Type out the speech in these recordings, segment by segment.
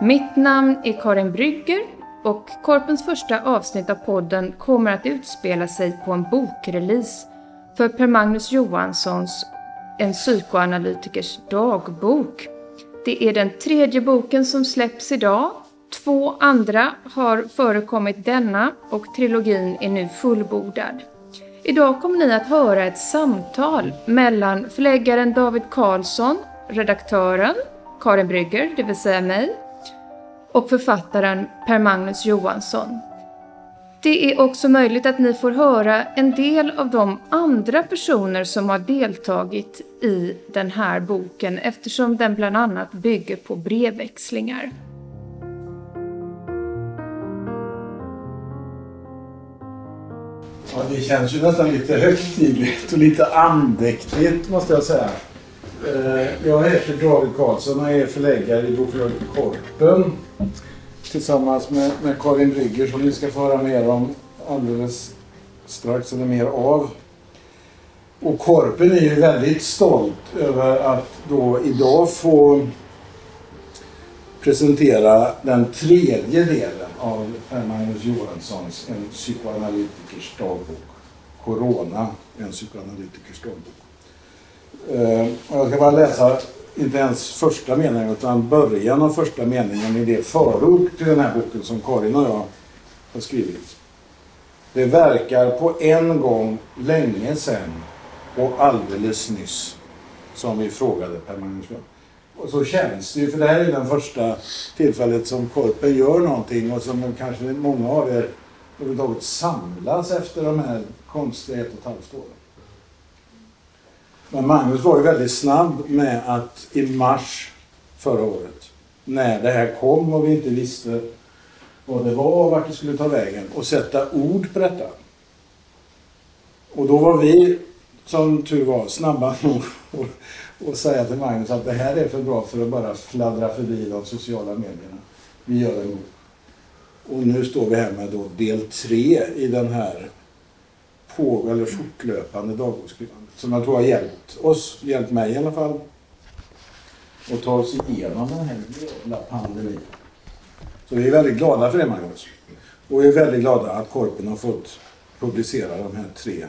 Mitt namn är Karin Brygger och Korpens första avsnitt av podden kommer att utspela sig på en bokrelease för Per Magnus Johanssons En psykoanalytikers dagbok. Det är den tredje boken som släpps idag. Två andra har förekommit denna och trilogin är nu fullbordad. Idag kommer ni att höra ett samtal mellan förläggaren David Karlsson, redaktören Karin Brygger, det vill säga mig, och författaren Per Magnus Johansson. Det är också möjligt att ni får höra en del av de andra personer som har deltagit i den här boken eftersom den bland annat bygger på brevväxlingar. Ja, det känns ju nästan lite högtidligt och lite andäktigt måste jag säga. Eh, jag heter David Karlsson och är förläggare i Bokförlaget Korpen tillsammans med, med Karin Brygger som ni ska få höra mer om alldeles strax, eller mer av. Och Korpen är ju väldigt stolt över att då idag få presentera den tredje delen av Per Magnus Johanssons En psykoanalytikers dagbok. Corona, en psykoanalytikers dagbok. Eh, jag ska bara läsa, inte ens första meningen, utan början av första meningen i det förord till den här boken som Karin och jag har skrivit. Det verkar på en gång länge sedan och alldeles nyss som vi frågade Per Magnus Och så känns det ju, för det här är den första tillfället som Korpen gör någonting och som kanske många av er överhuvudtaget samlas efter de här konstiga ett och ett halvt åren. Men Magnus var ju väldigt snabb med att i mars förra året, när det här kom och vi inte visste vad det var och vart det skulle ta vägen, och sätta ord på detta. Och då var vi, som tur var, snabba nog och säga till Magnus att det här är för bra för att bara fladdra förbi de sociala medierna. Vi gör det nog. Och nu står vi här med då del tre i den här på, eller fortlöpande dagboksskrivandet som jag tror har hjälpt oss, hjälpt mig i alla fall, att ta oss igenom den här jävla pandemin. Så vi är väldigt glada för det Magnus. Och vi är väldigt glada att Korpen har fått publicera de här tre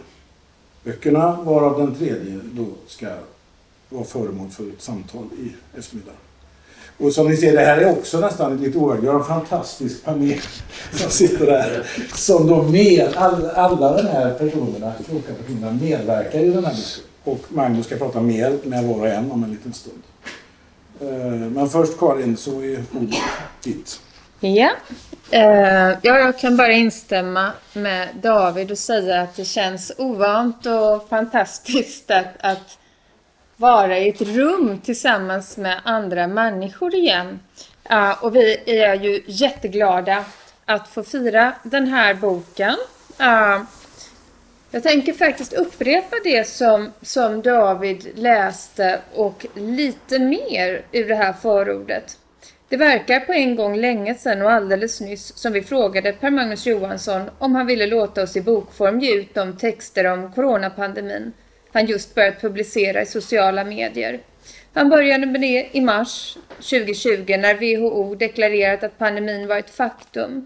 böckerna varav den tredje då ska vara föremål för ett samtal i eftermiddag. Och som ni ser, det här är också nästan lite oerhört. Vi har en fantastisk panel som sitter där. Som då med, all, alla de här personerna, kloka personerna medverkar i den här boken. Och Magnus ska prata mer med var och en om en liten stund. Eh, men först Karin, så är ordet ditt. Ja. Eh, ja, jag kan bara instämma med David och säga att det känns ovant och fantastiskt att, att vara i ett rum tillsammans med andra människor igen. Uh, och vi är ju jätteglada att få fira den här boken. Uh, jag tänker faktiskt upprepa det som, som David läste och lite mer ur det här förordet. Det verkar på en gång länge sedan och alldeles nyss som vi frågade Per Magnus Johansson om han ville låta oss i bokform ge ut de texter om coronapandemin han just börjat publicera i sociala medier. Han började med det i mars 2020 när WHO deklarerat att pandemin var ett faktum.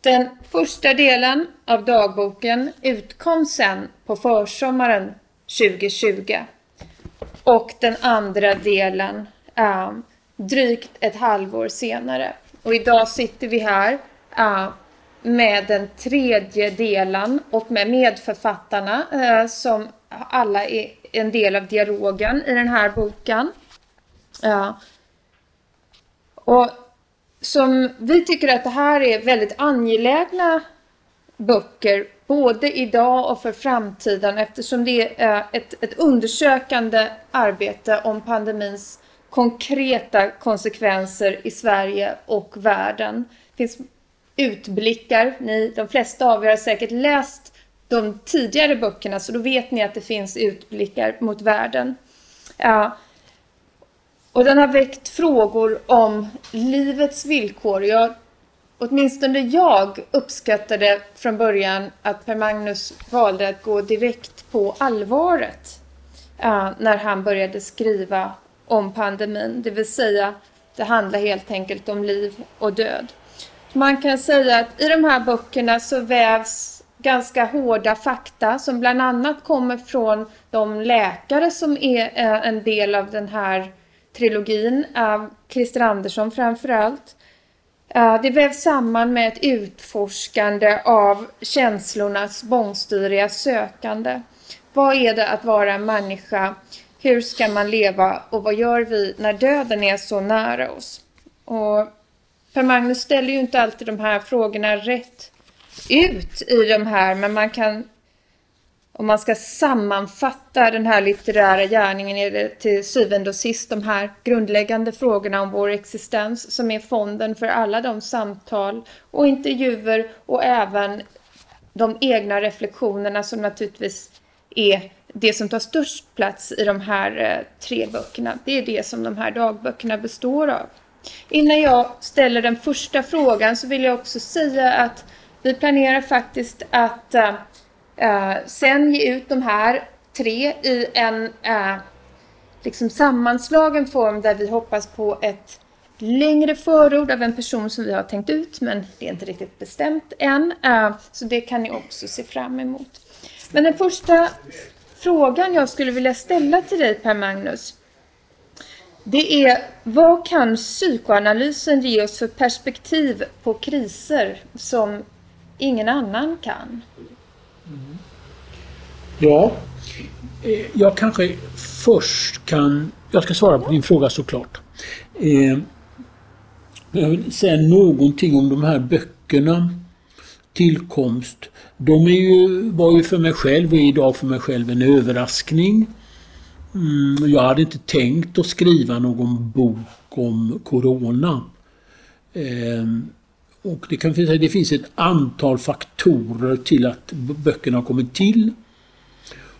Den första delen av dagboken utkom sen på försommaren 2020 och den andra delen äh, drygt ett halvår senare. Och idag sitter vi här äh, med den tredje delen och med medförfattarna eh, som alla är en del av dialogen i den här boken. Ja. Och som vi tycker att det här är väldigt angelägna böcker både idag och för framtiden eftersom det är eh, ett, ett undersökande arbete om pandemins konkreta konsekvenser i Sverige och världen. Det finns utblickar. Ni, de flesta av er har säkert läst de tidigare böckerna så då vet ni att det finns utblickar mot världen. Ja. Och den har väckt frågor om livets villkor. Jag, åtminstone jag uppskattade från början att Per Magnus valde att gå direkt på allvaret ja, när han började skriva om pandemin. Det vill säga Det handlar helt enkelt om liv och död. Man kan säga att i de här böckerna så vävs ganska hårda fakta som bland annat kommer från de läkare som är eh, en del av den här trilogin, av Christer Andersson framför allt. Eh, det vävs samman med ett utforskande av känslornas bångstyriga sökande. Vad är det att vara en människa? Hur ska man leva och vad gör vi när döden är så nära oss? Och Per Magnus ställer ju inte alltid de här frågorna rätt ut i de här, men man kan om man ska sammanfatta den här litterära gärningen är det till syvende och sist de här grundläggande frågorna om vår existens som är fonden för alla de samtal och intervjuer och även de egna reflektionerna som naturligtvis är det som tar störst plats i de här eh, tre böckerna. Det är det som de här dagböckerna består av. Innan jag ställer den första frågan så vill jag också säga att vi planerar faktiskt att äh, sen ge ut de här tre i en äh, liksom sammanslagen form där vi hoppas på ett längre förord av en person som vi har tänkt ut men det är inte riktigt bestämt än. Äh, så det kan ni också se fram emot. Men den första frågan jag skulle vilja ställa till dig Per Magnus det är vad kan psykoanalysen ge oss för perspektiv på kriser som ingen annan kan? Mm. Ja, eh, jag kanske först kan... Jag ska svara på din fråga såklart. Eh, jag vill säga någonting om de här böckerna tillkomst. De är ju, var ju för mig själv och är idag för mig själv en överraskning. Mm, jag hade inte tänkt att skriva någon bok om Corona. Eh, och det, kan, det finns ett antal faktorer till att böckerna har kommit till.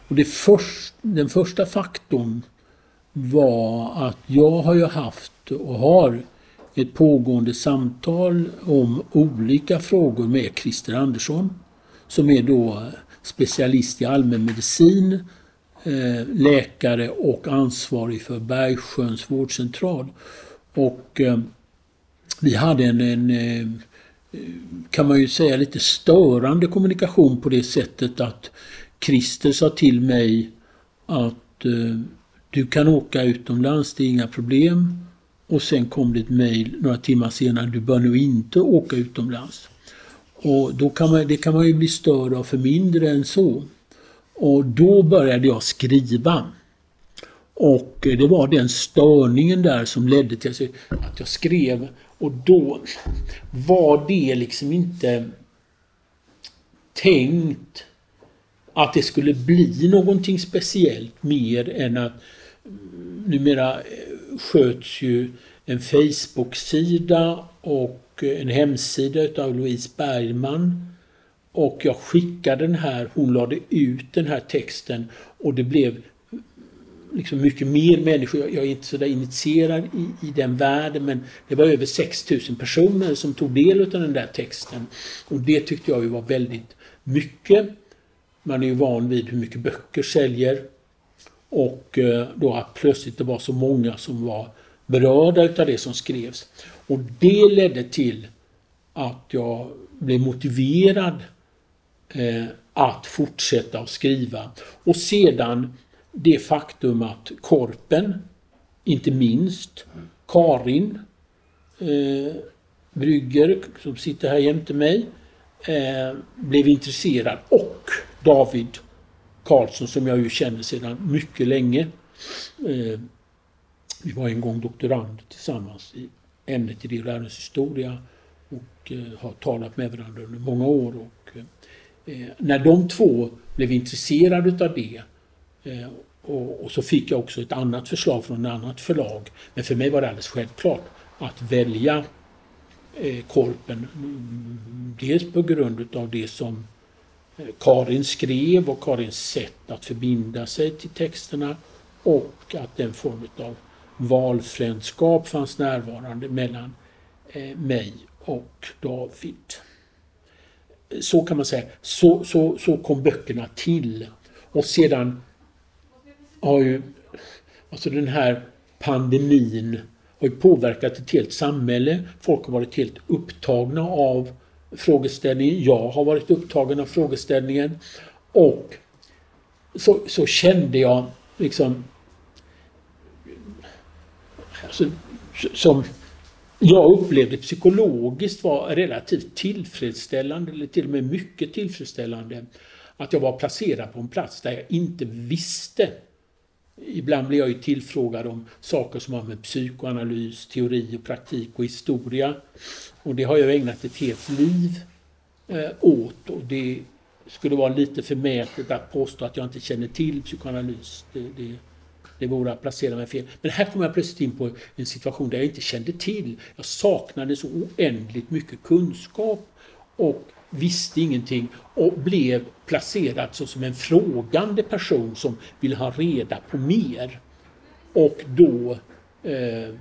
Och det först, den första faktorn var att jag har ju haft och har ett pågående samtal om olika frågor med Christer Andersson som är då specialist i allmänmedicin, Eh, läkare och ansvarig för Bergsjöns vårdcentral. Och eh, vi hade en, en eh, kan man ju säga lite störande kommunikation på det sättet att Christer sa till mig att du kan åka utomlands, det är inga problem. Och sen kom det ett mejl några timmar senare, du bör nog inte åka utomlands. Och då kan man, det kan man ju bli störd av för mindre än så. Och då började jag skriva. Och det var den störningen där som ledde till att jag skrev. Och då var det liksom inte tänkt att det skulle bli någonting speciellt mer än att mm, numera eh, sköts ju en Facebook-sida och en hemsida utav Louise Bergman. Och jag skickade den här, hon lade ut den här texten och det blev liksom mycket mer människor. Jag är inte sådär initierad i, i den världen men det var över 6000 personer som tog del av den där texten. Och det tyckte jag var väldigt mycket. Man är ju van vid hur mycket böcker säljer. Och eh, då att plötsligt det var så många som var berörda utav det som skrevs. Och det ledde till att jag blev motiverad Eh, att fortsätta att skriva. Och sedan det faktum att Korpen, inte minst, Karin eh, Brygger som sitter här jämte mig, eh, blev intresserad och David Karlsson som jag ju känner sedan mycket länge. Eh, vi var en gång doktorander tillsammans i ämnet idé och och eh, har talat med varandra under många år. Och, Eh, när de två blev intresserade av det eh, och, och, så fick jag också ett annat förslag från ett annat förlag. Men för mig var det alldeles självklart att välja eh, Korpen. Mm, dels på grund av det som eh, Karin skrev och Karins sätt att förbinda sig till texterna och att den form av valfrändskap fanns närvarande mellan eh, mig och David. Så kan man säga. Så, så, så kom böckerna till. Och sedan har ju alltså den här pandemin har påverkat ett helt samhälle. Folk har varit helt upptagna av frågeställningen. Jag har varit upptagen av frågeställningen. Och så, så kände jag liksom alltså, som jag upplevde psykologiskt var relativt tillfredsställande, eller till och med mycket tillfredsställande, att jag var placerad på en plats där jag inte visste. Ibland blir jag ju tillfrågad om saker som har med psykoanalys, teori och praktik och historia. Och det har jag ägnat ett helt liv eh, åt och det skulle vara lite förmätet att påstå att jag inte känner till psykoanalys. Det, det, det vore att placera mig fel. Men här kom jag plötsligt in på en situation där jag inte kände till. Jag saknade så oändligt mycket kunskap och visste ingenting och blev placerad som en frågande person som vill ha reda på mer. Och då eh,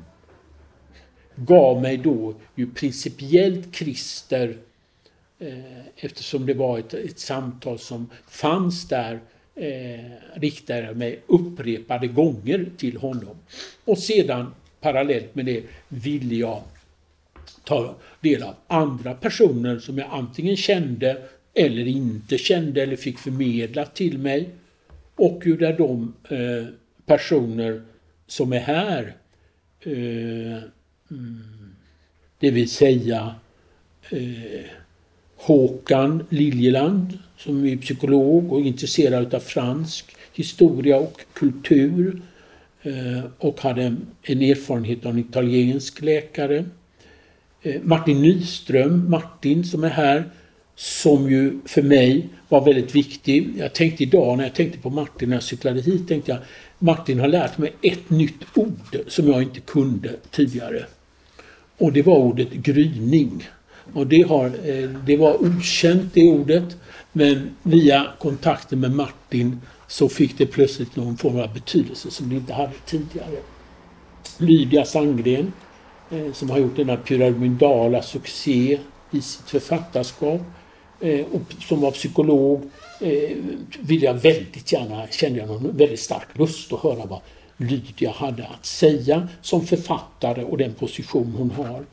gav mig då ju principiellt Christer eh, eftersom det var ett, ett samtal som fanns där eh, riktade jag mig upprepade gånger till honom. Och sedan parallellt med det ville jag ta del av andra personer som jag antingen kände eller inte kände eller fick förmedlat till mig. Och hur där de eh, personer som är här, eh, mm, det vill säga eh, Håkan Liljeland som är psykolog och intresserad av fransk historia och kultur eh, och hade en erfarenhet av en italiensk läkare. Eh, Martin Nyström, Martin som är här, som ju för mig var väldigt viktig. Jag tänkte idag när jag tänkte på Martin när jag cyklade hit, tänkte jag Martin har lärt mig ett nytt ord som jag inte kunde tidigare. Och det var ordet gryning. Och det, har, eh, det var okänt det ordet. Men via kontakten med Martin så fick det plötsligt någon form av betydelse som det inte hade tidigare. Lydia Sandgren eh, som har gjort denna pyramidala succé i sitt författarskap eh, och som var psykolog vill jag väldigt gärna, kände jag någon väldigt stark lust att höra vad Lydia hade att säga som författare och den position hon har.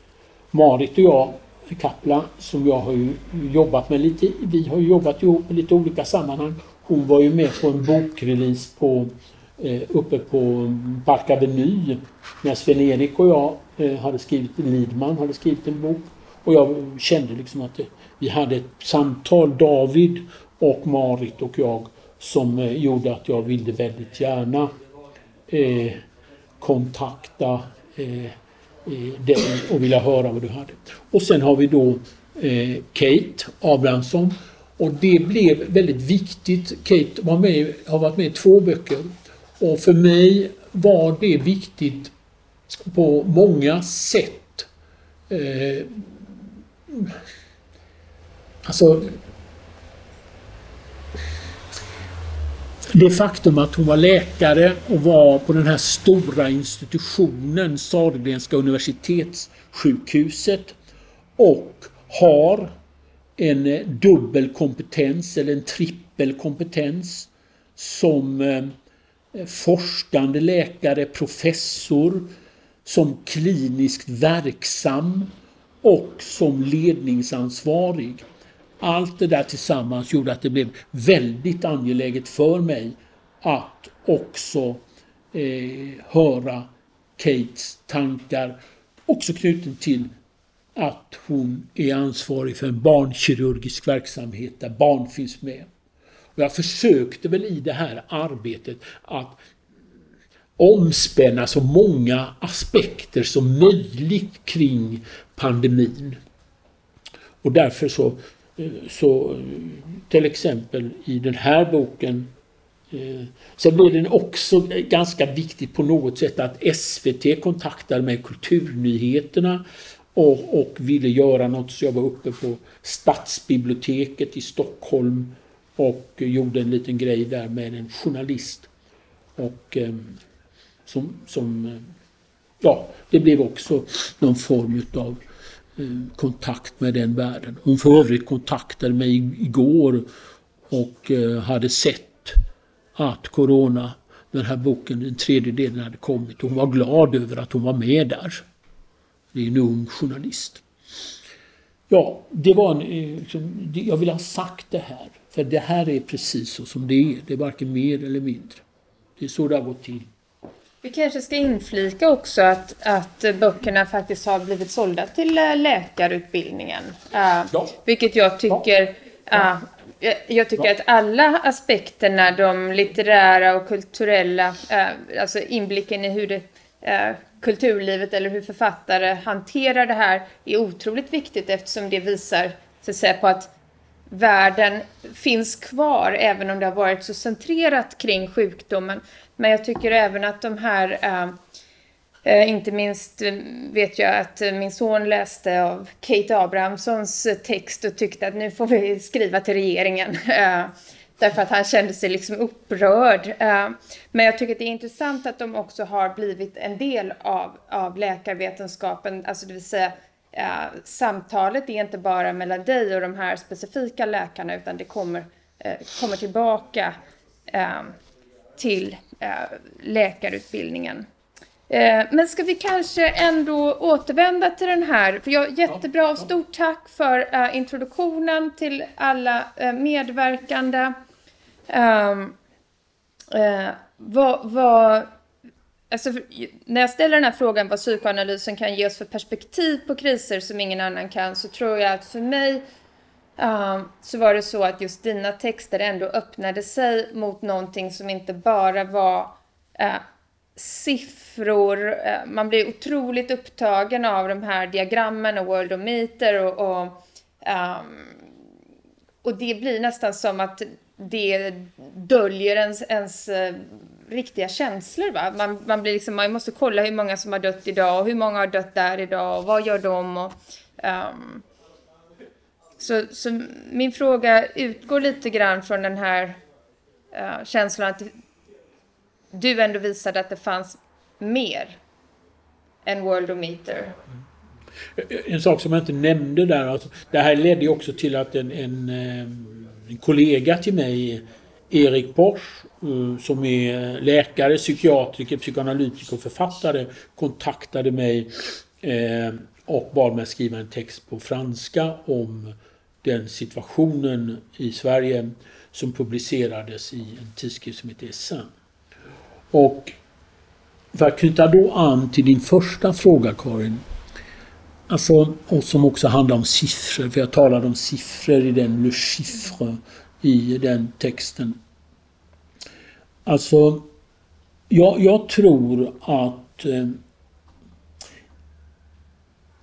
Marit och jag Kapla som jag har jobbat med lite. Vi har jobbat ihop i lite olika sammanhang. Hon var ju med på en bokrelease på, eh, uppe på Park Avenue när Sven-Erik och jag eh, hade skrivit, Lidman hade skrivit en bok. Och jag kände liksom att det, vi hade ett samtal, David och Marit och jag, som eh, gjorde att jag ville väldigt gärna eh, kontakta eh, Eh, den och vilja höra vad du hade. Och sen har vi då eh, Kate Abrahamsson. Och det blev väldigt viktigt. Kate var med, har varit med i två böcker. Och för mig var det viktigt på många sätt. Eh, alltså Det faktum att hon var läkare och var på den här stora institutionen, Sahlgrenska universitetssjukhuset och har en eh, dubbel kompetens eller en trippel kompetens som eh, eh, forskande läkare, professor, som kliniskt verksam och som ledningsansvarig. Allt det där tillsammans gjorde att det blev väldigt angeläget för mig att också eh, höra Kates tankar, också knuten till att hon är ansvarig för en barnkirurgisk verksamhet där barn finns med. Och jag försökte väl i det här arbetet att omspänna så många aspekter som möjligt kring pandemin. Och därför så så till exempel i den här boken eh, så blir den också ganska viktig på något sätt att SVT kontaktade med Kulturnyheterna och, och ville göra något så jag var uppe på Stadsbiblioteket i Stockholm och gjorde en liten grej där med en journalist. Och ehm, som, som ja, det blev också någon form utav Eh, kontakt med den världen. Hon för övrigt kontaktade mig igår och eh, hade sett att Corona den här boken, den tredje delen hade kommit. Hon var glad över att hon var med där. Det är en ung journalist. Ja, det var en, liksom, jag vill ha sagt det här. För det här är precis så som det är. Det är varken mer eller mindre. Det är så det har gått till. Vi kanske ska inflika också att, att böckerna faktiskt har blivit sålda till eh, läkarutbildningen. Uh, ja. Vilket jag tycker... Ja. Uh, jag tycker att alla aspekterna, de litterära och kulturella, uh, alltså inblicken i hur det, kulturlivet eller hur författare hanterar det här är otroligt viktigt eftersom det visar så att säga, på att världen finns kvar även om det har varit så centrerat kring sjukdomen. Men jag tycker även att de här, äh, inte minst eh, vet jag att min son läste av Kate Abrahamssons text och tyckte att nu får vi skriva till regeringen. Äh, därför att han kände sig liksom upprörd. Men jag tycker att det är intressant att de också har blivit en del av, av läkarvetenskapen, alltså det vill säga samtalet är inte bara mellan dig och de här specifika läkarna utan det kommer, kommer tillbaka till eh, läkarutbildningen. Eh, men ska vi kanske ändå återvända till den här, för jag, jättebra och stort tack för eh, introduktionen till alla medverkande. Um, vad, vad Alltså, när jag ställer den här frågan vad psykoanalysen kan ge oss för perspektiv på kriser som ingen annan kan så tror jag att för mig uh, så var det så att just dina texter ändå öppnade sig mot någonting som inte bara var uh, siffror. Eh, man blir otroligt upptagen av de här diagrammen och worldometer och, och, um, och det blir nästan som att det döljer ens, ens eh, riktiga känslor. Va? Man, man, blir liksom, man måste kolla hur många som har dött idag och hur många har dött där idag och vad gör de? Och, um, så, så, min fråga utgår lite grann från den här uh, känslan att du ändå visade att det fanns mer än Worldometer. Eh, en sak som jag inte nämnde där, alltså, det här ledde ju också till att en, en, eh, en kollega till mig Erik Porsch, som är läkare, psykiatriker, psykoanalytiker och författare kontaktade mig och bad mig skriva en text på franska om den situationen i Sverige som publicerades i en tidskrift som heter Essin. Och för att knyta då an till din första fråga Karin, alltså, och som också handlar om siffror, för jag talade om siffror i den Le Chiffre i den texten. Alltså, jag, jag tror att eh,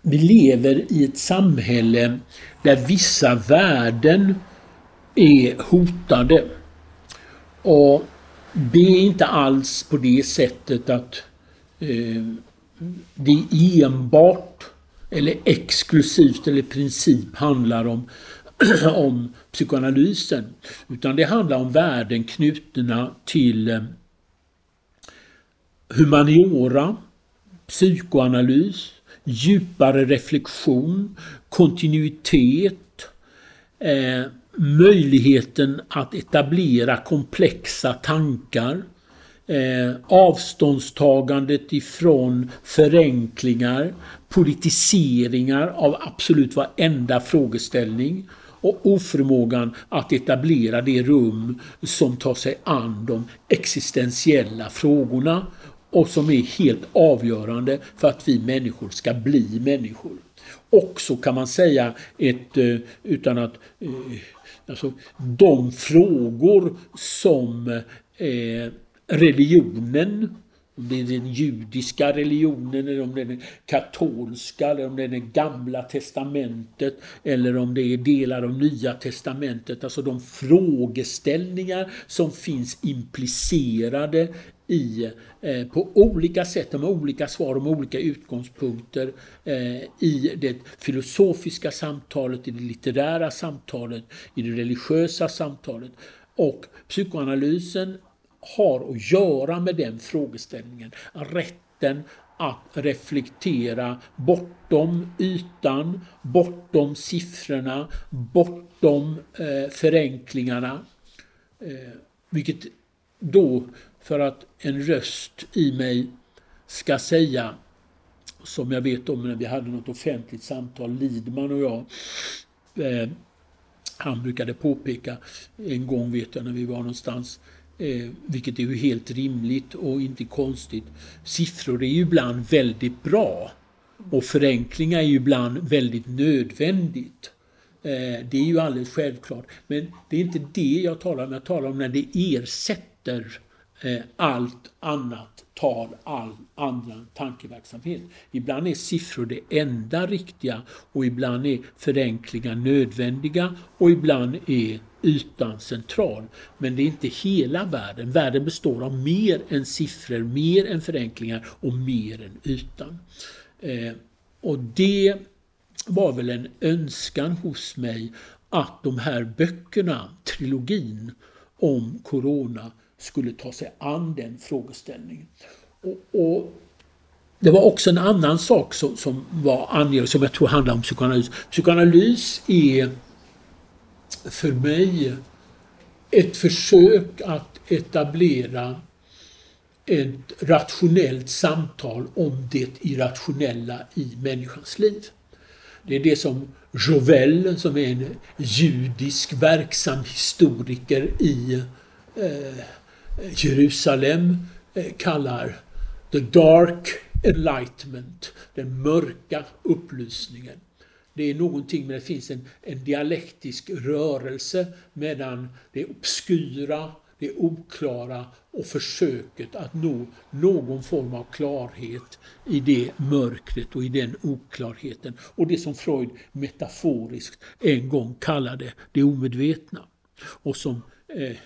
vi lever i ett samhälle där vissa värden är hotade. Och det är inte alls på det sättet att eh, det enbart eller exklusivt eller i princip handlar om om psykoanalysen. Utan det handlar om värden knutna till eh, humaniora, psykoanalys, djupare reflektion, kontinuitet, eh, möjligheten att etablera komplexa tankar, eh, avståndstagandet ifrån förenklingar, politiseringar av absolut varenda frågeställning och oförmågan att etablera det rum som tar sig an de existentiella frågorna och som är helt avgörande för att vi människor ska bli människor. Också kan man säga ett, eh, utan att eh, alltså, de frågor som eh, religionen om det är den judiska religionen, eller om det är den katolska, eller om det är det gamla testamentet, eller om det är delar av nya testamentet. Alltså de frågeställningar som finns implicerade i, eh, på olika sätt, med olika svar och med olika utgångspunkter eh, i det filosofiska samtalet, i det litterära samtalet, i det religiösa samtalet. Och psykoanalysen har att göra med den frågeställningen. Rätten att reflektera bortom ytan, bortom siffrorna, bortom eh, förenklingarna. Eh, vilket då för att en röst i mig ska säga, som jag vet om när vi hade något offentligt samtal, Lidman och jag, eh, han brukade påpeka en gång vet jag när vi var någonstans eh, vilket är ju helt rimligt och inte konstigt. Siffror är ju ibland väldigt bra och förenklingar är ju ibland väldigt nödvändigt. Eh, det är ju alldeles självklart. Men det är inte det jag talar om. Jag talar om när det ersätter eh, Eh, allt annat tal, all annan tankeverksamhet. Ibland är siffror det enda riktiga och ibland är förenklingar nödvändiga och ibland är ytan central. Men det är inte hela världen. Världen består av mer än siffror, mer än förenklingar och mer än ytan. Eh, och det var väl en önskan hos mig att de här böckerna, trilogin om Corona, skulle ta sig an den frågeställningen. Och, och det var också en annan sak som, som var angelägen, som jag tror handlar om psykoanalys. Psykoanalys är för mig ett försök att etablera ett rationellt samtal om det irrationella i människans liv. Det är det som Jovel, som är en judisk verksam historiker i eh, Jerusalem, eh, kallar the dark enlightenment, den mörka upplysningen. Det är någonting med det finns en, en dialektisk rörelse mellan det obskyra, det oklara och försöket att nå någon form av klarhet i det mörkret och i den oklarheten. Och det som Freud metaforiskt en gång kallade det omedvetna. Och som eh,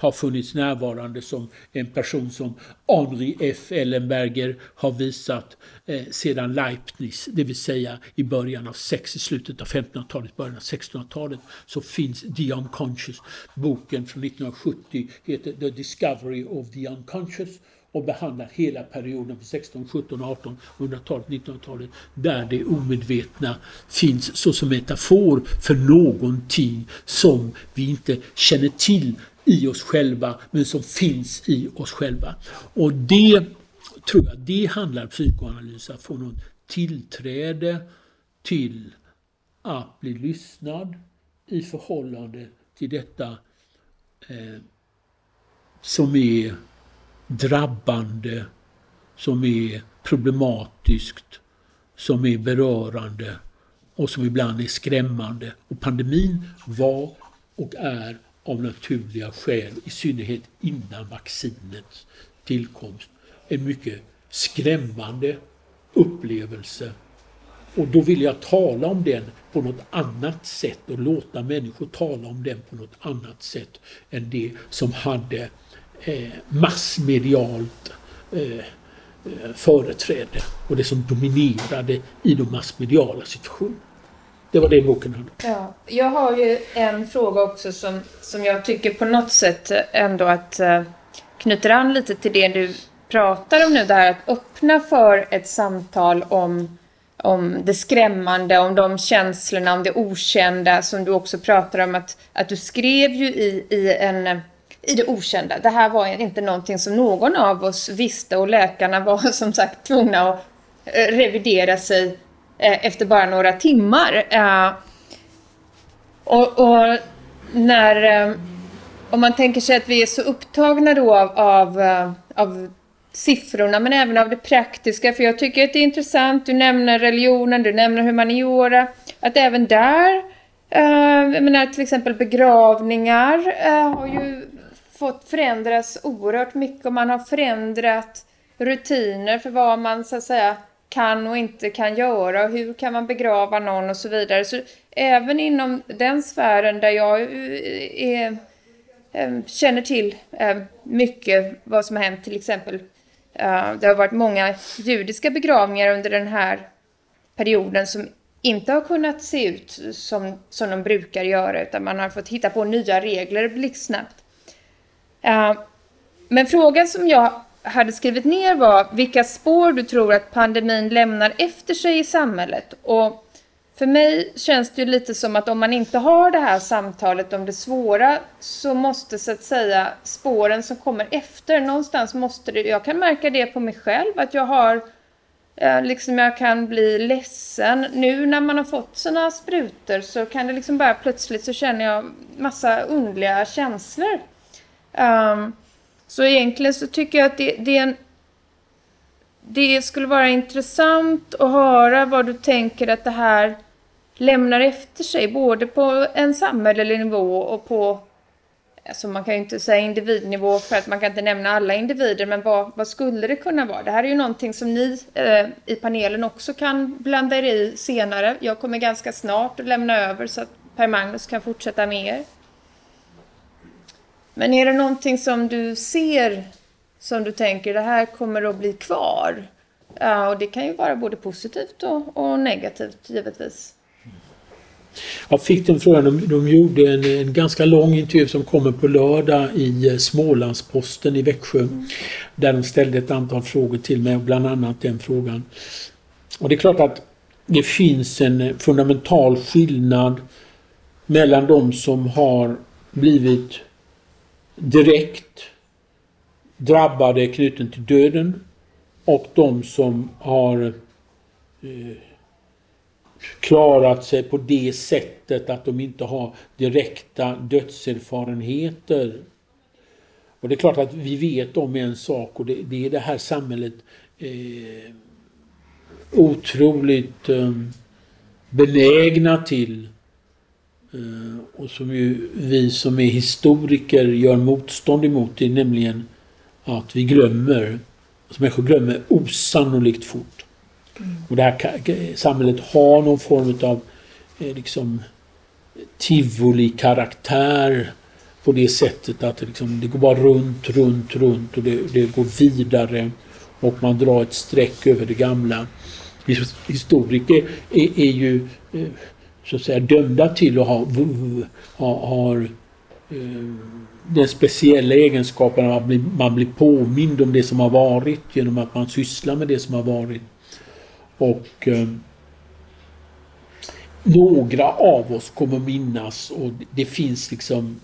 har funnits närvarande som en person som Henri F. Ellenberger har visat eh, sedan Leibniz, det vill säga i början av sex, i slutet av 1500-talet, början av 1600-talet, så finns The Unconscious. Boken från 1970 heter The Discovery of the Unconscious och behandlar hela perioden på 16, 17, 18, 100-talet, 1900-talet där det omedvetna finns såsom metafor för någonting som vi inte känner till i oss själva men som finns i oss själva. Och det tror jag, det handlar psykoanalys, att få något tillträde till att bli lyssnad i förhållande till detta eh, som är drabbande, som är problematiskt, som är berörande och som ibland är skrämmande. Och pandemin var och är av naturliga skäl, i synnerhet innan vaccinets tillkomst, en mycket skrämmande upplevelse. Och då vill jag tala om den på något annat sätt och låta människor tala om den på något annat sätt än det som hade eh, massmedialt eh, eh företräde och det som dominerade i de massmediala situationerna. Det var det boken handlade ja, Jag har ju en fråga också som, som jag tycker på något sätt ändå att eh, knyter an lite till det du pratar om nu. Det här att öppna för ett samtal om, om det skrämmande, om de känslorna, om det okända som du också pratar om att, att du skrev ju i, i en i det okända. Det här var inte någonting som någon av oss visste och läkarna var som sagt tvungna att eh, revidera sig Eh, efter bara några timmar. Eh, och, och, när... Eh, om man tänker sig att vi är så upptagna då av, av, av siffrorna men även av det praktiska. För jag tycker att det är intressant, du nämner religionen, du nämner humaniora. Att även där, eh, jag menar till exempel begravningar eh, har ju fått förändras oerhört mycket och man har förändrat rutiner för vad man så att säga kan och inte kan göra och hur kan man begrava någon och så vidare. Så även inom den sfären där jag eh, är, eh, känner till eh, mycket vad som har hänt till exempel. Det har varit många judiska begravningar under den här perioden som inte har kunnat se ut som, som de brukar göra utan man har fått hitta på nya regler blixtsnabbt. Men frågan som jag hade skrivit ner var vilka spår du tror att pandemin lämnar efter sig i samhället. Och för mig känns det ju lite som att om man inte har det här samtalet om det svåra så måste så att säga spåren som kommer efter, någonstans måste det, jag kan märka det på mig själv att jag har eh, liksom jag kan bli ledsen. Nu när man har fått sina sprutor så kan det liksom bara plötsligt så känner jag massa underliga känslor. Um, så egentligen så tycker jag att det, det är en det skulle vara intressant att höra vad du tänker att det här lämnar efter sig, både på en samhällelig nivå och på, alltså man kan ju inte säga individnivå för att man kan inte nämna alla individer, men vad, vad skulle det kunna vara? Det här är ju någonting som ni eh, i panelen också kan blanda er i senare. Jag kommer ganska snart att lämna över så att Per-Magnus kan fortsätta med er. Men är det någonting som du ser som du tänker det här kommer att bli kvar? Ja, och det kan ju vara både positivt och, och negativt givetvis. Jag fick den frågan. De, de gjorde en, en, ganska lång intervju som kommer på lördag i eh, Smålandsposten i Växjö. Mm. Där de ställde ett antal frågor till mig, bland annat den frågan. Och det är klart att det finns en fundamental skillnad mellan de som har blivit direkt drabbade knuten till döden och de som har eh, klarat sig på det sättet att de inte har direkta dödserfarenheter. Och det är klart att vi vet om en sak och det, det är det här samhället eh, otroligt eh, benägna till och som ju vi som är historiker gör motstånd emot det, nämligen att vi glömmer, att människor glömmer osannolikt fort. Och det här samhället har någon form av eh, liksom tivoli-karaktär på det sättet att liksom, det går bara runt, runt, runt och det, det, går vidare och man drar ett streck över det gamla. Historiker är, är ju eh, så att säga dömda till att ha, ha, ha eh, den speciella egenskapen att man blir, man blir påmind om det som har varit genom att man sysslar med det som har varit. Och eh, några av oss kommer minnas och det finns liksom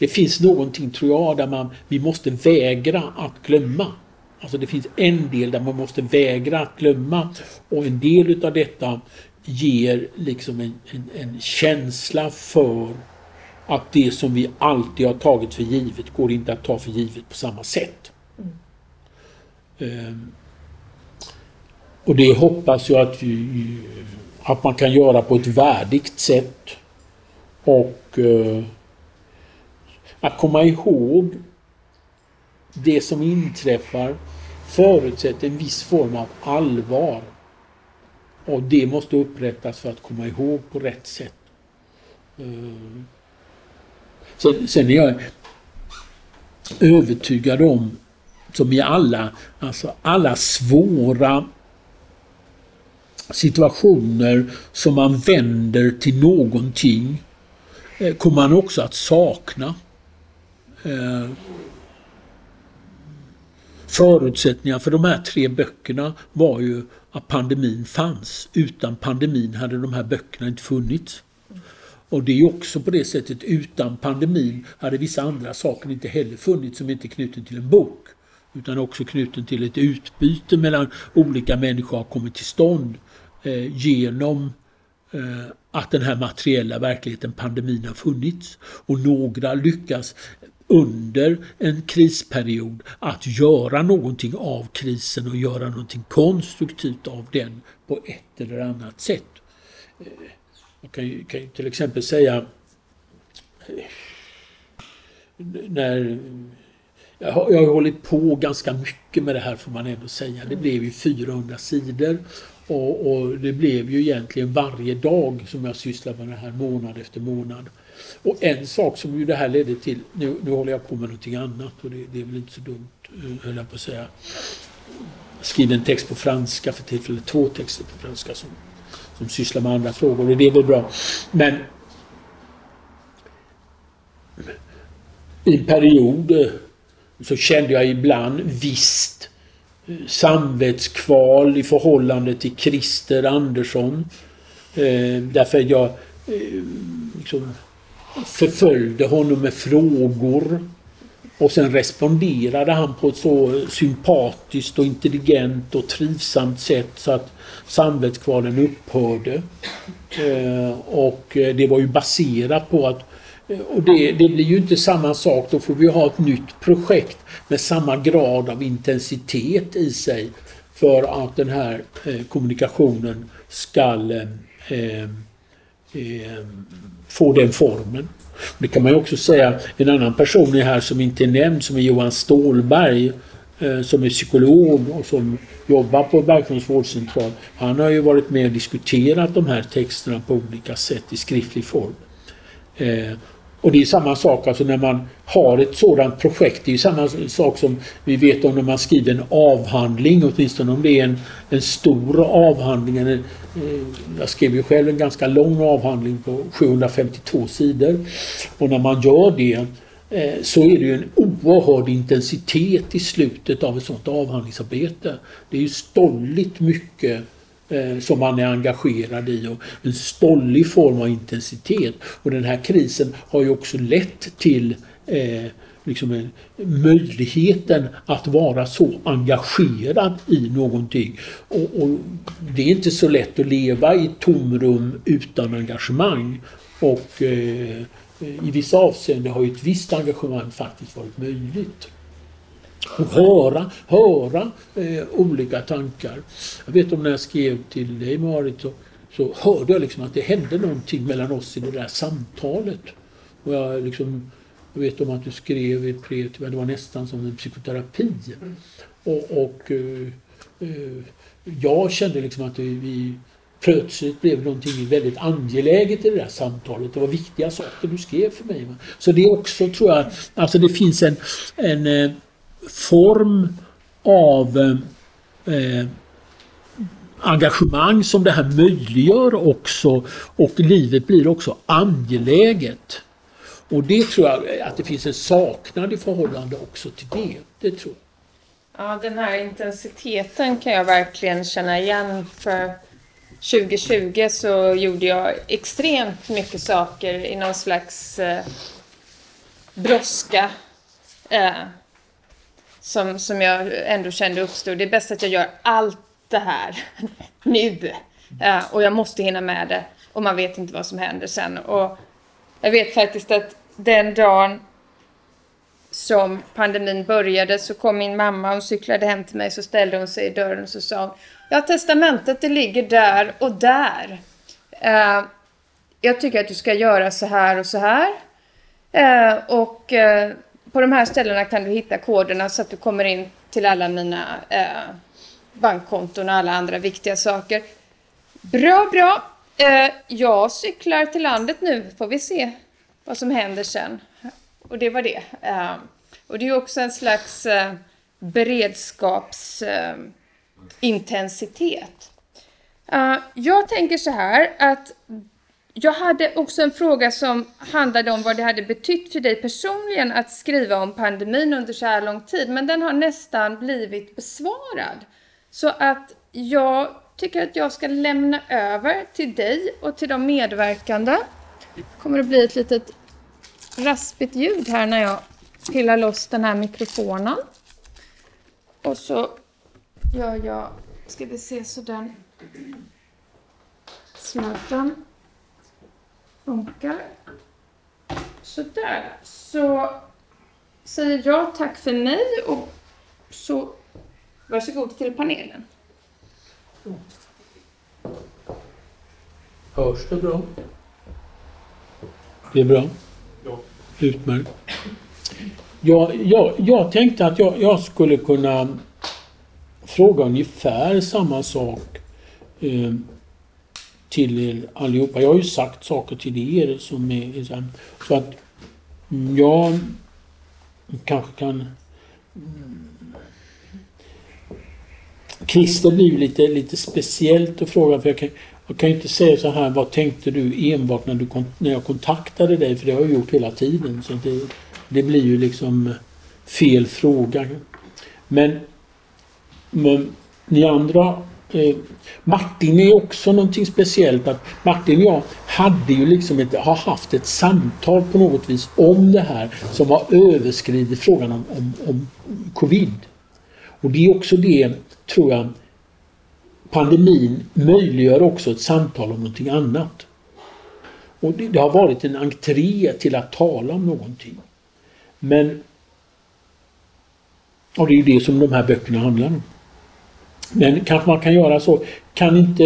det finns någonting, tror jag, där man, vi måste vägra att glömma. Alltså det finns en del där man måste vägra att glömma och en del utav detta ger liksom en, en, en känsla för att det som vi alltid har tagit för givet går inte att ta för givet på samma sätt. Mm. Um, och det hoppas jag att, vi, att man kan göra på ett värdigt sätt. Och uh, att komma ihåg det som inträffar förutsätter en viss form av allvar. Och det måste upprättas för att komma ihåg på rätt sätt. Eh, sen, sen är jag övertygad om, som i alla, alltså alla svåra situationer som man vänder till någonting eh, kommer man också att sakna. Eh, Förutsättningar för de här tre böckerna var ju att pandemin fanns. Utan pandemin hade de här böckerna inte funnits. Och det är också på det sättet utan pandemin hade vissa andra saker inte heller funnits som inte är knuten till en bok. Utan också knuten till ett utbyte mellan olika människor har kommit till stånd eh, genom eh, att den här materiella verkligheten, pandemin, har funnits. Och några lyckas under en krisperiod att göra någonting av krisen och göra någonting konstruktivt av den på ett eller annat sätt. Eh, jag kan ju, kan ju till exempel säga eh, när jag har, jag har hållit på ganska mycket med det här får man ändå säga. Det blev ju 400 sidor och, och, det blev ju egentligen varje dag som jag sysslade med det här månad efter månad. Och en sak som ju det här ledde till, nu, nu håller jag på med någonting annat och det, det är väl inte så dumt, eh, höll jag på att säga. Jag skriver en text på franska för tillfället, två texter på franska som som sysslar med andra frågor och det är väl bra. Men i en period eh, så kände jag ibland visst eh, samvetskval i förhållande till Christer Andersson Eh, därför jag eh, liksom förföljde honom med frågor. Och sen responderade han på ett så sympatiskt och intelligent och trivsamt sätt så att samvetskvalen upphörde. Eh, och det var ju baserat på att och det, det, blir ju inte samma sak, då får vi ha ett nytt projekt med samma grad av intensitet i sig för att den här eh, kommunikationen ska eh, Ehm, få den formen. Det kan man ju också säga, en annan person är här som inte är nämnd som är Johan Stålberg eh, som är psykolog och som jobbar på Bergsjöns vårdcentral. Han har ju varit med och diskuterat de här texterna på olika sätt i skriftlig form. Ehm, och det är samma sak alltså när man har ett sådant projekt. Det är samma sak som vi vet om när man skriver en avhandling, åtminstone om det är en, en stor avhandling. En, eh, jag skrev ju själv en ganska lång avhandling på 752 sidor. Och när man gör det eh, så är det ju en oerhörd intensitet i slutet av ett sådant avhandlingsarbete. Det är ju stolligt mycket Eh, som man är engagerad i och en stollig form av intensitet. Och den här krisen har ju också lett till eh, liksom eh, möjligheten att vara så engagerad i någonting. Och, och, Det är inte så lätt att leva i tomrum utan engagemang. Och eh, i vissa avseenden har ju ett visst engagemang faktiskt varit möjligt och höra, höra eh, olika tankar. Jag vet om när jag skrev till dig Marit så, så hörde jag liksom att det hände någonting mellan oss i det där samtalet. Och jag, liksom, jag vet om att du skrev ett brev till mig, det var nästan som en psykoterapi. Mm. Och, och eh, eh, jag kände liksom att vi plötsligt blev någonting väldigt angeläget i det där samtalet. Det var viktiga saker du skrev för mig. Så det är också, tror jag, alltså det finns en, en eh, form av eh, engagemang som det här möjliggör också och livet blir också angeläget. Och det tror jag att det finns en saknad i förhållande också till det. Det tror jag. Ja, den här intensiteten kan jag verkligen känna igen. För 2020 så gjorde jag extremt mycket saker i någon slags eh, brådska. Eh, som, som jag ändå kände uppstod. Det är bäst att jag gör allt det här nu. Ja, och jag måste hinna med det. Och man vet inte vad som händer sen. Och jag vet faktiskt att den dagen som pandemin började så kom min mamma och cyklade hem till mig så ställde hon sig i dörren och så sa hon Ja, testamentet det ligger där och där. Uh, jag tycker att du ska göra så här och så här. Uh, och uh, på de här ställena kan du hitta koderna så att du kommer in till alla mina eh, bankkonton och alla andra viktiga saker. Bra, bra. Eh, jag cyklar till landet nu, får vi se vad som händer sen. Och det var det. Eh, och det är också en slags eh, beredskapsintensitet. Eh, eh, jag tänker så här att jag hade också en fråga som handlade om vad det hade betytt för dig personligen att skriva om pandemin under så här lång tid, men den har nästan blivit besvarad. Så att jag tycker att jag ska lämna över till dig och till de medverkande. Det kommer att bli ett litet raspigt ljud här när jag pillar loss den här mikrofonen. Och så gör jag, ska vi se så den smälten funkar. Sådär. Så säger jag tack för mig och så varsågod till panelen. Hörs det bra? Det är bra? Ja. Utmärkt. Jag, jag, jag tänkte att jag, jag skulle kunna fråga ungefär samma sak eh, till er allihopa. Jag har ju sagt saker till er som är så att mm, jag kanske kan mm, Christer blir lite, lite speciellt att fråga för jag kan, jag kan inte säga så här, vad tänkte du enbart när, du, när jag kontaktade dig? För det har jag gjort hela tiden. Så det, det blir ju liksom fel fråga. Men, men ni andra eh, Martin är också någonting speciellt. att Martin och jag hade ju liksom ett, har haft ett samtal på något vis om det här som har överskridit frågan om, om, om covid. Och det är också det, tror jag, pandemin möjliggör också ett samtal om någonting annat. Och det, det har varit en entré till att tala om någonting. Men och det är ju det som de här böckerna handlar om. Men kanske man kan göra så. Kan inte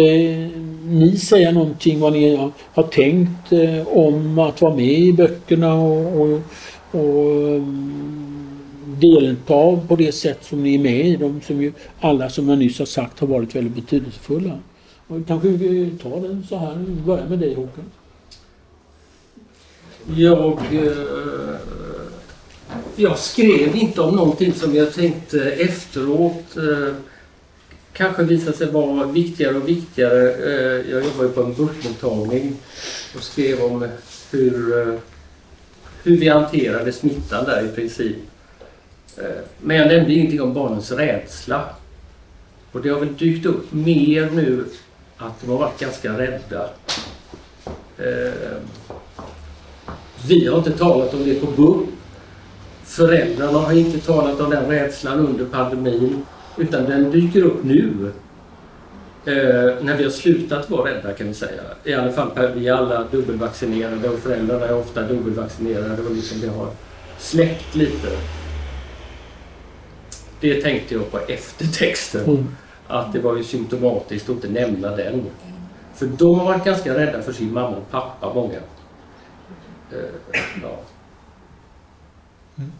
ni säga någonting vad ni har tänkt eh, om att vara med i böckerna och, och, och mm, delta på det sätt som ni är med i dem som ju alla som jag nyss har sagt har varit väldigt betydelsefulla. Och kanske vi tar den så här, Vi börjar med dig Håkan. Jag, eh, jag skrev inte om någonting som jag tänkte efteråt eh, kanske visar sig vara viktigare och viktigare. Eh, jag jobbar ju på en börsmottagning och skrev om hur, eh, hur vi hanterade smittan där i princip. Eh, men jag nämnde ingenting om barnens rädsla. Och det har väl dykt upp mer nu att de har varit ganska rädda. Vi har inte talat om det på BUP. Föräldrarna har inte talat om den rädslan under pandemin. Utan den dyker upp nu. Eh, när vi har slutat vara rädda kan vi säga. I alla fall vi är alla dubbelvaccinerade och föräldrarna är ofta dubbelvaccinerade och liksom det har släppt lite. Det tänkte jag på efter texten. Mm. Att det var ju symptomatiskt att inte nämna den. För de har varit ganska rädda för sin mamma och pappa, många. Eh, ja. Mm.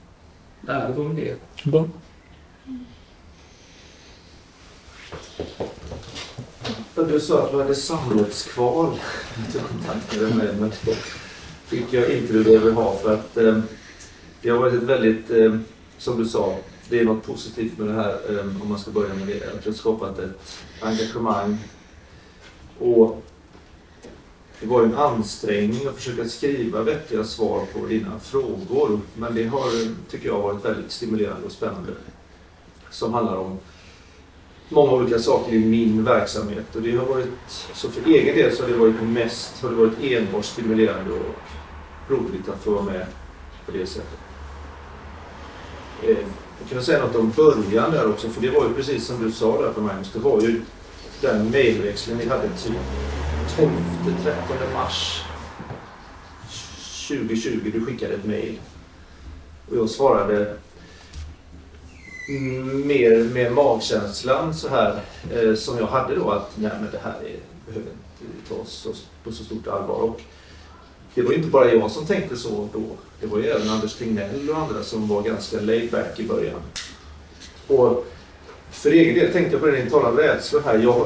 det var väl det. Bra. Du sa att du hade samvetskval. Du kontaktade mig men det fick jag inte du behöver ha för att eh, det har varit ett väldigt, eh, som du sa, det är något positivt med det här eh, om man ska börja med det. Att du har skapat ett engagemang och det var en ansträngning att försöka skriva vettiga svar på dina frågor. Men det har, tycker jag, varit väldigt stimulerande och spännande. Som handlar om många olika saker i min verksamhet. Och det har varit, så för egen del så har det varit mest har det varit enbart stimulerande och roligt att få vara med på det sättet. Eh, jag kan säga något om början där också, för det var ju precis som du sa där på Magnus, det var ju den mejlväxlingen vi hade typ 12-13 mars 2020. Du skickade ett mejl och jag svarade mer med magkänslan så här eh, som jag hade då att nej men det här är, behöver inte tas på så stort allvar. Och det var inte bara jag som tänkte så då. Det var ju även Anders Tegnell och andra som var ganska laid back i början. Och för egen del tänkte jag på det ni talade om rädsla här. Jag,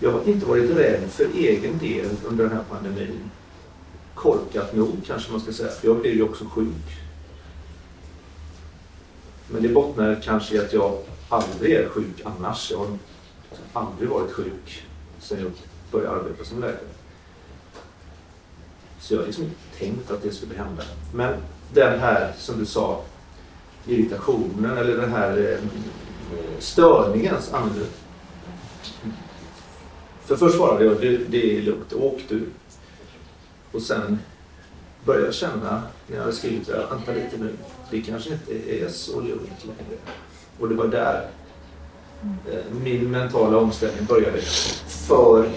jag har inte varit rädd för egen del under den här pandemin. Korkat nog kanske man ska säga. Jag blev ju också sjuk men det bottnar kanske i att jag aldrig är sjuk annars. Jag har aldrig varit sjuk sedan jag började arbeta som läkare. Så jag har liksom inte tänkt att det skulle hända. Men den här, som du sa, irritationen eller den här eh, störningen. För först svarade jag, det, det är lugnt, åk du. Och sen började jag känna när jag hade skrivit det, vänta lite nu, det kanske inte är så lugnt längre. Och det var där eh, min mentala omställning började. För,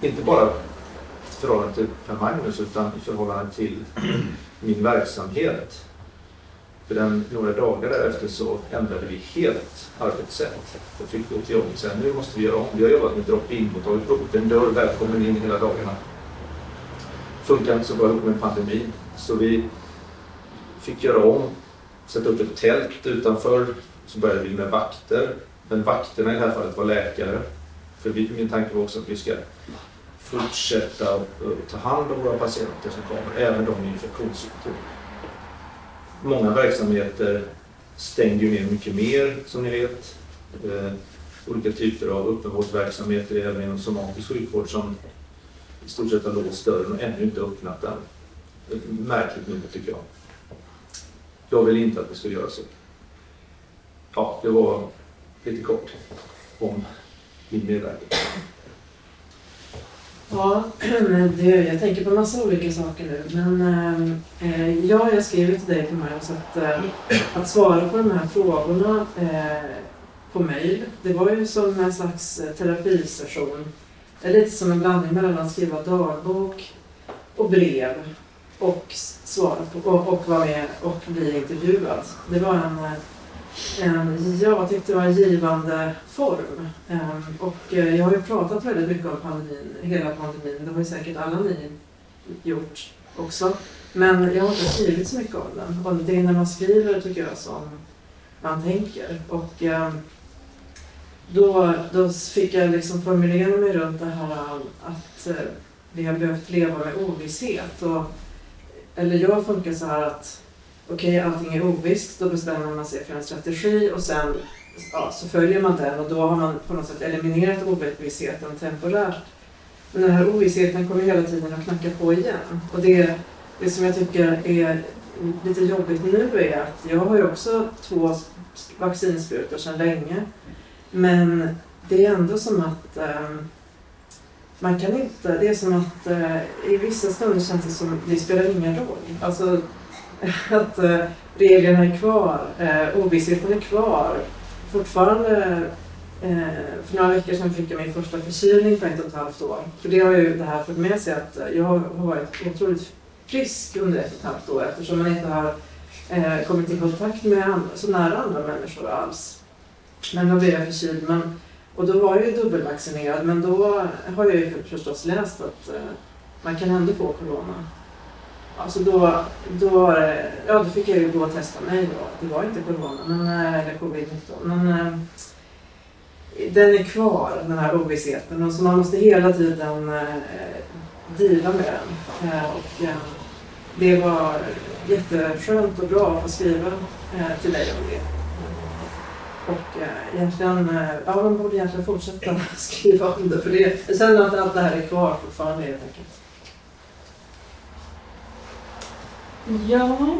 inte bara i förhållande till Per Magnus utan i förhållande till min verksamhet. För den, några dagar därefter så ändrade vi helt arbetssätt. Jag fick vi gå till jobbet sen, nu måste vi göra om. Vi har jobbat med drop-in mottagning, upp en dörr, välkommen in hela dagarna. Funkar inte så bra ihop med pandemin. Så vi fick göra om sätta upp ett tält utanför. Så började vi med vakter. Men vakterna i det här fallet var läkare. För vi, min tanke var också att vi ska fortsätta att ta hand om våra patienter som kommer, även de med infektionssjukdom. Många verksamheter stängde ju ner mycket mer som ni vet. Eh, olika typer av öppenvårdsverksamheter även inom somatisk sjukvård som i stort sett har låst dörren och ännu inte öppnat den. Märkligt nog tycker jag. Jag vill inte att vi ska göra så. Ja, det var lite kort om min medverkan. Ja, det, jag tänker på massa olika saker nu. Men eh, ja, jag skrev till dig Maja, så att, eh, att svara på de här frågorna eh, på mejl, det var ju som en slags terapisession. Det är lite som en blandning mellan att skriva dagbok och brev och svara på, och, och vara med och bli intervjuad. Det var en en, jag tyckte det var en givande form. Ehm, och eh, jag har ju pratat väldigt mycket om pandemin, hela pandemin. Det har ju säkert alla ni gjort också. Men jag har inte skrivit så mycket om den. Och det är när man skriver tycker jag som man tänker. Och ehm, då, då fick jag liksom formulera mig runt det här att eh, vi har behövt leva med ovisshet. Och, eller jag funkar så här att okej, okay, allting är ovisst, då bestämmer man sig för en strategi och sen ja, så följer man den och då har man på något sätt eliminerat ovissheten temporärt. Men den här ovissheten kommer hela tiden att knacka på igen. Och det, det som jag tycker är lite jobbigt nu är att jag har ju också två vaccinsprutor sedan länge. Men det är ändå som att um, man kan inte, det är som att eh, i vissa stunder känns det som att det spelar ingen roll. Alltså, att eh, reglerna är kvar, eh, ovissheten är kvar. Fortfarande, eh, för några veckor sedan fick jag min första förkylning på ett och ett halvt år. För det har ju det här fått med sig att eh, jag har varit otroligt frisk under ett och ett halvt år eftersom man inte har eh, kommit i kontakt med så nära andra människor alls. Men då blev jag förkyld. Men, och då var jag ju dubbelvaccinerad men då har jag ju förstås läst att eh, man kan ändå få corona. Alltså då, då, ja, då fick jag ju gå och testa mig då. Det var inte corona, men, eh, eller covid-19. Men eh, den är kvar, den här ovissheten. Och så man måste hela tiden eh, deala med den. Eh, och, eh, det var jätteskönt och bra att få skriva eh, till dig om det. Och eh, egentligen, eh, ja man borde egentligen fortsätta skriva om det. För det, jag känner att allt det här är kvar fortfarande helt enkelt. Ja,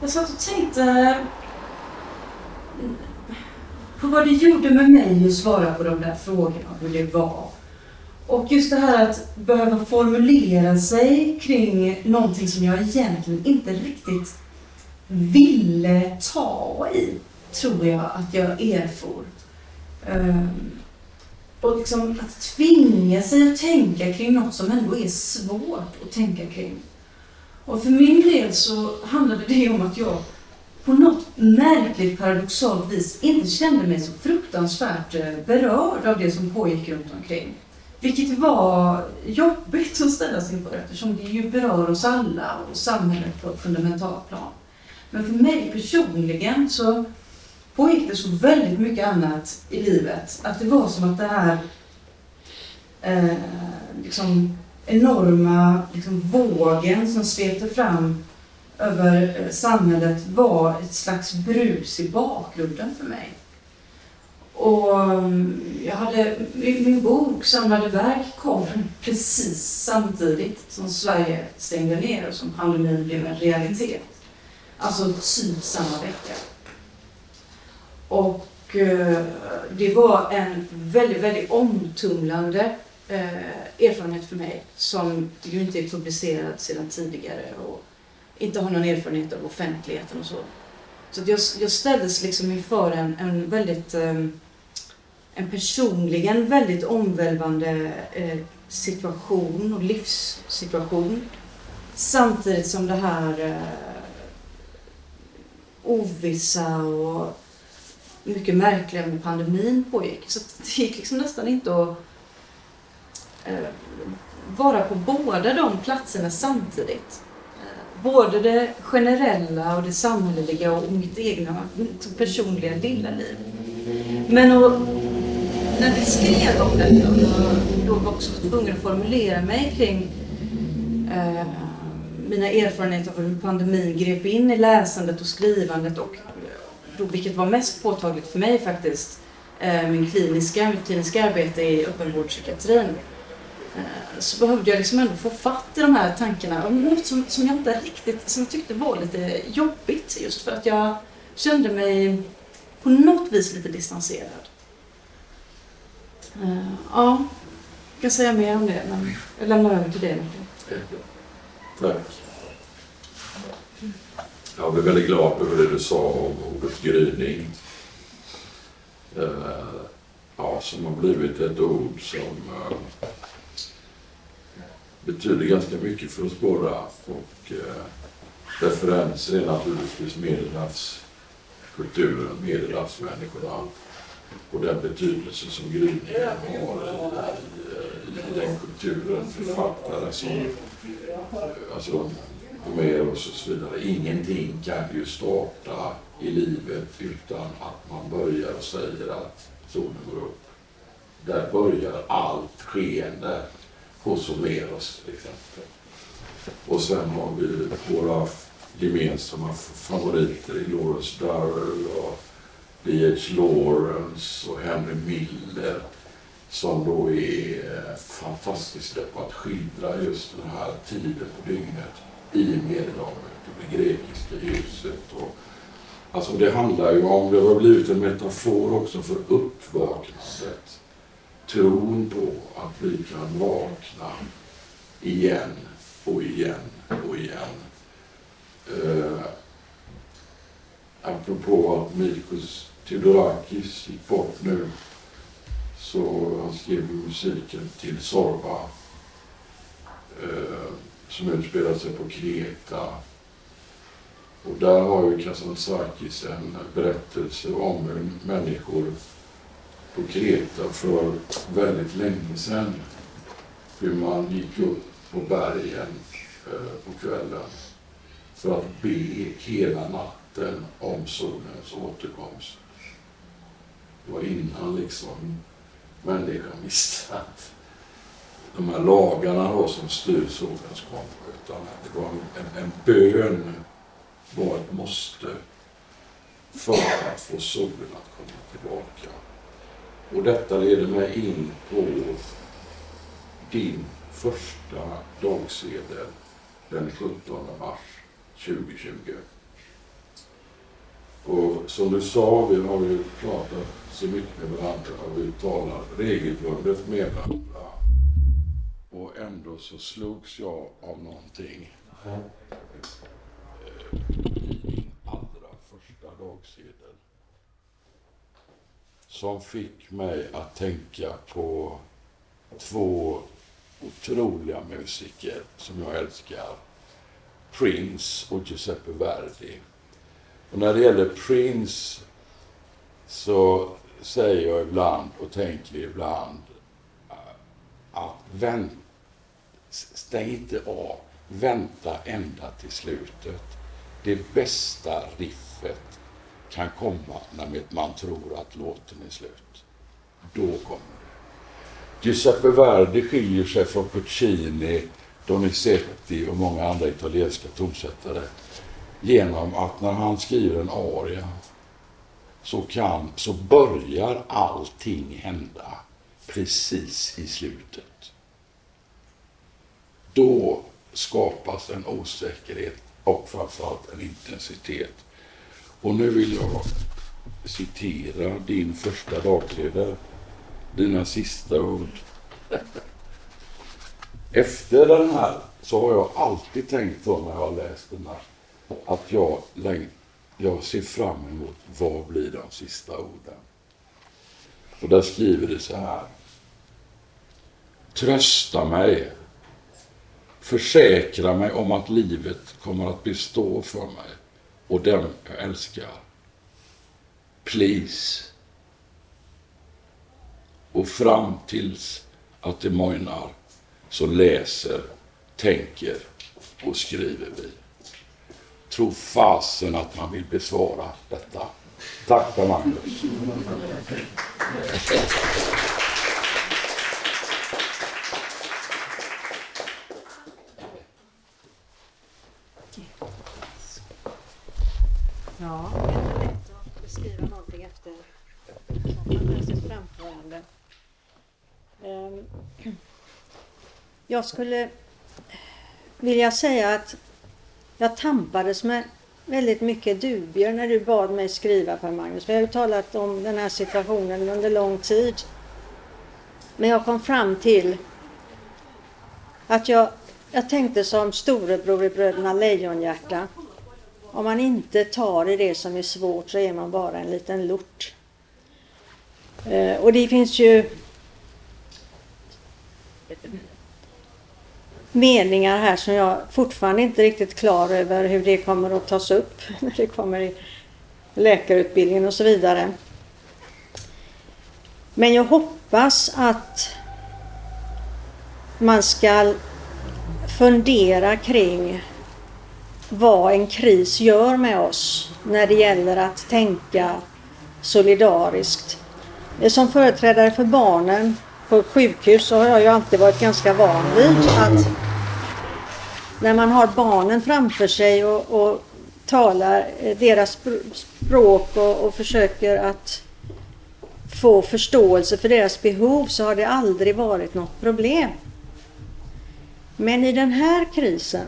jag satt och tänkte på vad det gjorde med mig att svara på de där frågorna, hur det var. Och just det här att behöva formulera sig kring någonting som jag egentligen inte riktigt ville ta i, tror jag att jag erfor. Um, och liksom att tvinga sig att tänka kring något som ändå är svårt att tänka kring. Och för min del så handlade det om att jag på något märkligt paradoxalt vis inte kände mig så fruktansvärt eh, berörd av det som pågick runt omkring. Vilket var jobbigt att ställas inför eftersom det ju berör oss alla och samhället på ett fundamentalt plan. Men för mig personligen så pågick det så väldigt mycket annat i livet. Att det var som att det här eh, liksom enorma liksom, vågen som svepte fram över eh, samhället var ett slags brus i bakgrunden för mig. Och mm, jag hade, min bok Samlade verk kom precis samtidigt som Sverige stängde ner och som pandemin blev en realitet. Alltså typ samma vecka. Och eh, det var en väldigt, väldigt omtumlande eh, erfarenhet för mig som ju inte är publicerad sedan tidigare och inte har någon erfarenhet av offentligheten och så. Så jag, jag ställdes liksom inför en, en väldigt eh, en personligen väldigt omvälvande eh, situation och livssituation. Samtidigt som det här eh, ovissa och mycket märkliga med pandemin pågick. Så det gick liksom nästan inte att Eh, vara på båda de platserna samtidigt. Eh, både det generella och det samhälleliga och mitt egna personliga lilla liv. Men och, när vi skrev om detta och jag då var också tvungen att formulera mig kring eh, mina erfarenheter av hur pandemin grep in i läsandet och skrivandet och vilket var mest påtagligt för mig faktiskt, eh, min kliniska, mitt kliniska arbete i öppenvårdspsykiatrin eh, så behövde jag liksom ändå få fatt i de här tankarna. Något som, som jag inte riktigt, som jag tyckte var lite jobbigt just för att jag kände mig på något vis lite distanserad. Eh, ja, jag kan säga mer om det men jag lämnar över till dig Tack. Jag blev väldigt glad över det du sa om ordet gryning. Eh, ja, som har blivit ett ord som eh, betyder ganska mycket för oss båda. Och eh, referenser är naturligtvis medelhavskulturen, medelhavsmänniskorna och den betydelse som gryningen har i, i, i den kulturen. Författare som eh, alltså, eh, med Homeros och så vidare. Ingenting kan ju starta i livet utan att man börjar och säger att solen går upp. Där börjar allt skeende hos Homeros till exempel. Och sen har vi våra gemensamma favoriter i Lawrence Durrell och D.H. Lawrence och Henry Miller som då är fantastiska på att skildra just den här tiden på dygnet i Medelhavet och det grekiska ljuset. Och, alltså det handlar ju om, det har blivit en metafor också för uppvaknandet. Tron på att vi kan vakna igen och igen och igen. Eh, apropå att Mikos Theodorakis gick bort nu så han skrev musiken till Sorba eh, som utspelar sig på Kreta. Och där har ju Kazantzakis en berättelse om hur människor på Kreta för väldigt länge sedan hur man gick upp på bergen eh, på kvällen för att be hela natten om solens återkomst. Det var innan liksom människan visste att de här lagarna då som styr solens. Utan det var en, en bön var ett måste för att få solen att komma tillbaka. Och detta leder mig in på din första dagsedel den 17 mars 2020. Och som du sa, vi har ju pratat så mycket med varandra och vi talar regelbundet med varandra. Och ändå så slogs jag av någonting eh, i din allra första dagsedel. Som fick mig att tänka på två otroliga musiker som jag älskar. Prince och Giuseppe Verdi. Och när det gäller Prince så säger jag ibland och tänker ibland att vänt, stäng inte av, vänta ända till slutet. Det bästa riffet kan komma när man tror att låten är slut. Då kommer det. Giuseppe Verdi skiljer sig från Puccini, Donizetti och många andra italienska tonsättare genom att när han skriver en aria så, kan, så börjar allting hända precis i slutet. Då skapas en osäkerhet och framförallt en intensitet. Och nu vill jag citera din första dagsedel, dina sista ord. Efter den här så har jag alltid tänkt på när jag har läst den här att jag, jag ser fram emot vad blir de sista orden. Och där skriver du så här. Trösta mig. Försäkra mig om att livet kommer att bestå för mig och dem jag älskar. Please. Och fram tills att det mojnar så läser, tänker och skriver vi. Tro fasen att man vill besvara detta. Tack Per Magnus. Ja, det är inte lätt att beskriva någonting efter Magnus framförande. Ehm, jag skulle vilja säga att jag tampades med väldigt mycket dubier när du bad mig skriva Per Magnus. Vi har ju talat om den här situationen under lång tid. Men jag kom fram till att jag, jag tänkte som storebror i Bröderna Lejonhjärta. Om man inte tar i det som är svårt så är man bara en liten lort. Eh, och det finns ju meningar här som jag fortfarande inte är riktigt klar över hur det kommer att tas upp när det kommer i läkarutbildningen och så vidare. Men jag hoppas att man ska fundera kring vad en kris gör med oss när det gäller att tänka solidariskt. Som företrädare för barnen på sjukhus så har jag ju alltid varit ganska van vid att när man har barnen framför sig och, och talar deras språk och, och försöker att få förståelse för deras behov så har det aldrig varit något problem. Men i den här krisen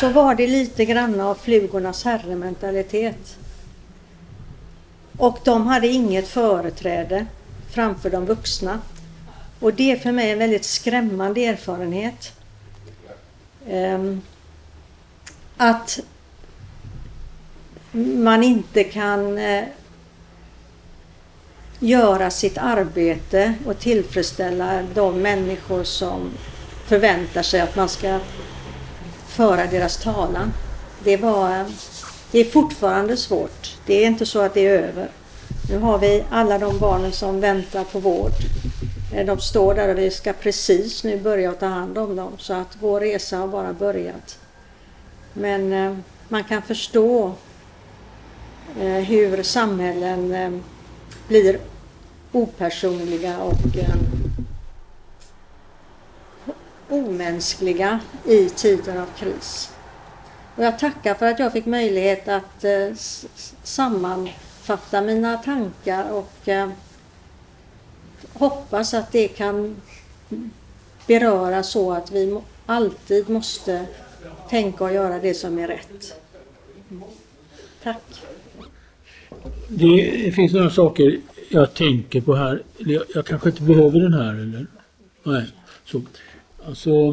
så var det lite grann av flugornas herrementalitet. Och de hade inget företräde framför de vuxna. Och det är för mig en väldigt skrämmande erfarenhet. Ehm, att man inte kan eh, göra sitt arbete och tillfredsställa de människor som förväntar sig att man ska föra deras talan. Det, var, det är fortfarande svårt. Det är inte så att det är över. Nu har vi alla de barnen som väntar på vård. Eh, de står där och vi ska precis nu börja ta hand om dem så att vår resa har bara börjat. Men eh, man kan förstå eh, hur samhällen blir opersonliga och omänskliga i tider av kris. Och jag tackar för att jag fick möjlighet att eh, sammanfatta mina tankar och eh, hoppas att det kan beröra så att vi alltid måste tänka och göra det som är rätt. Tack. Det finns några saker jag tänker på här. Jag, jag kanske inte behöver den här eller? Nej. Så. Alltså,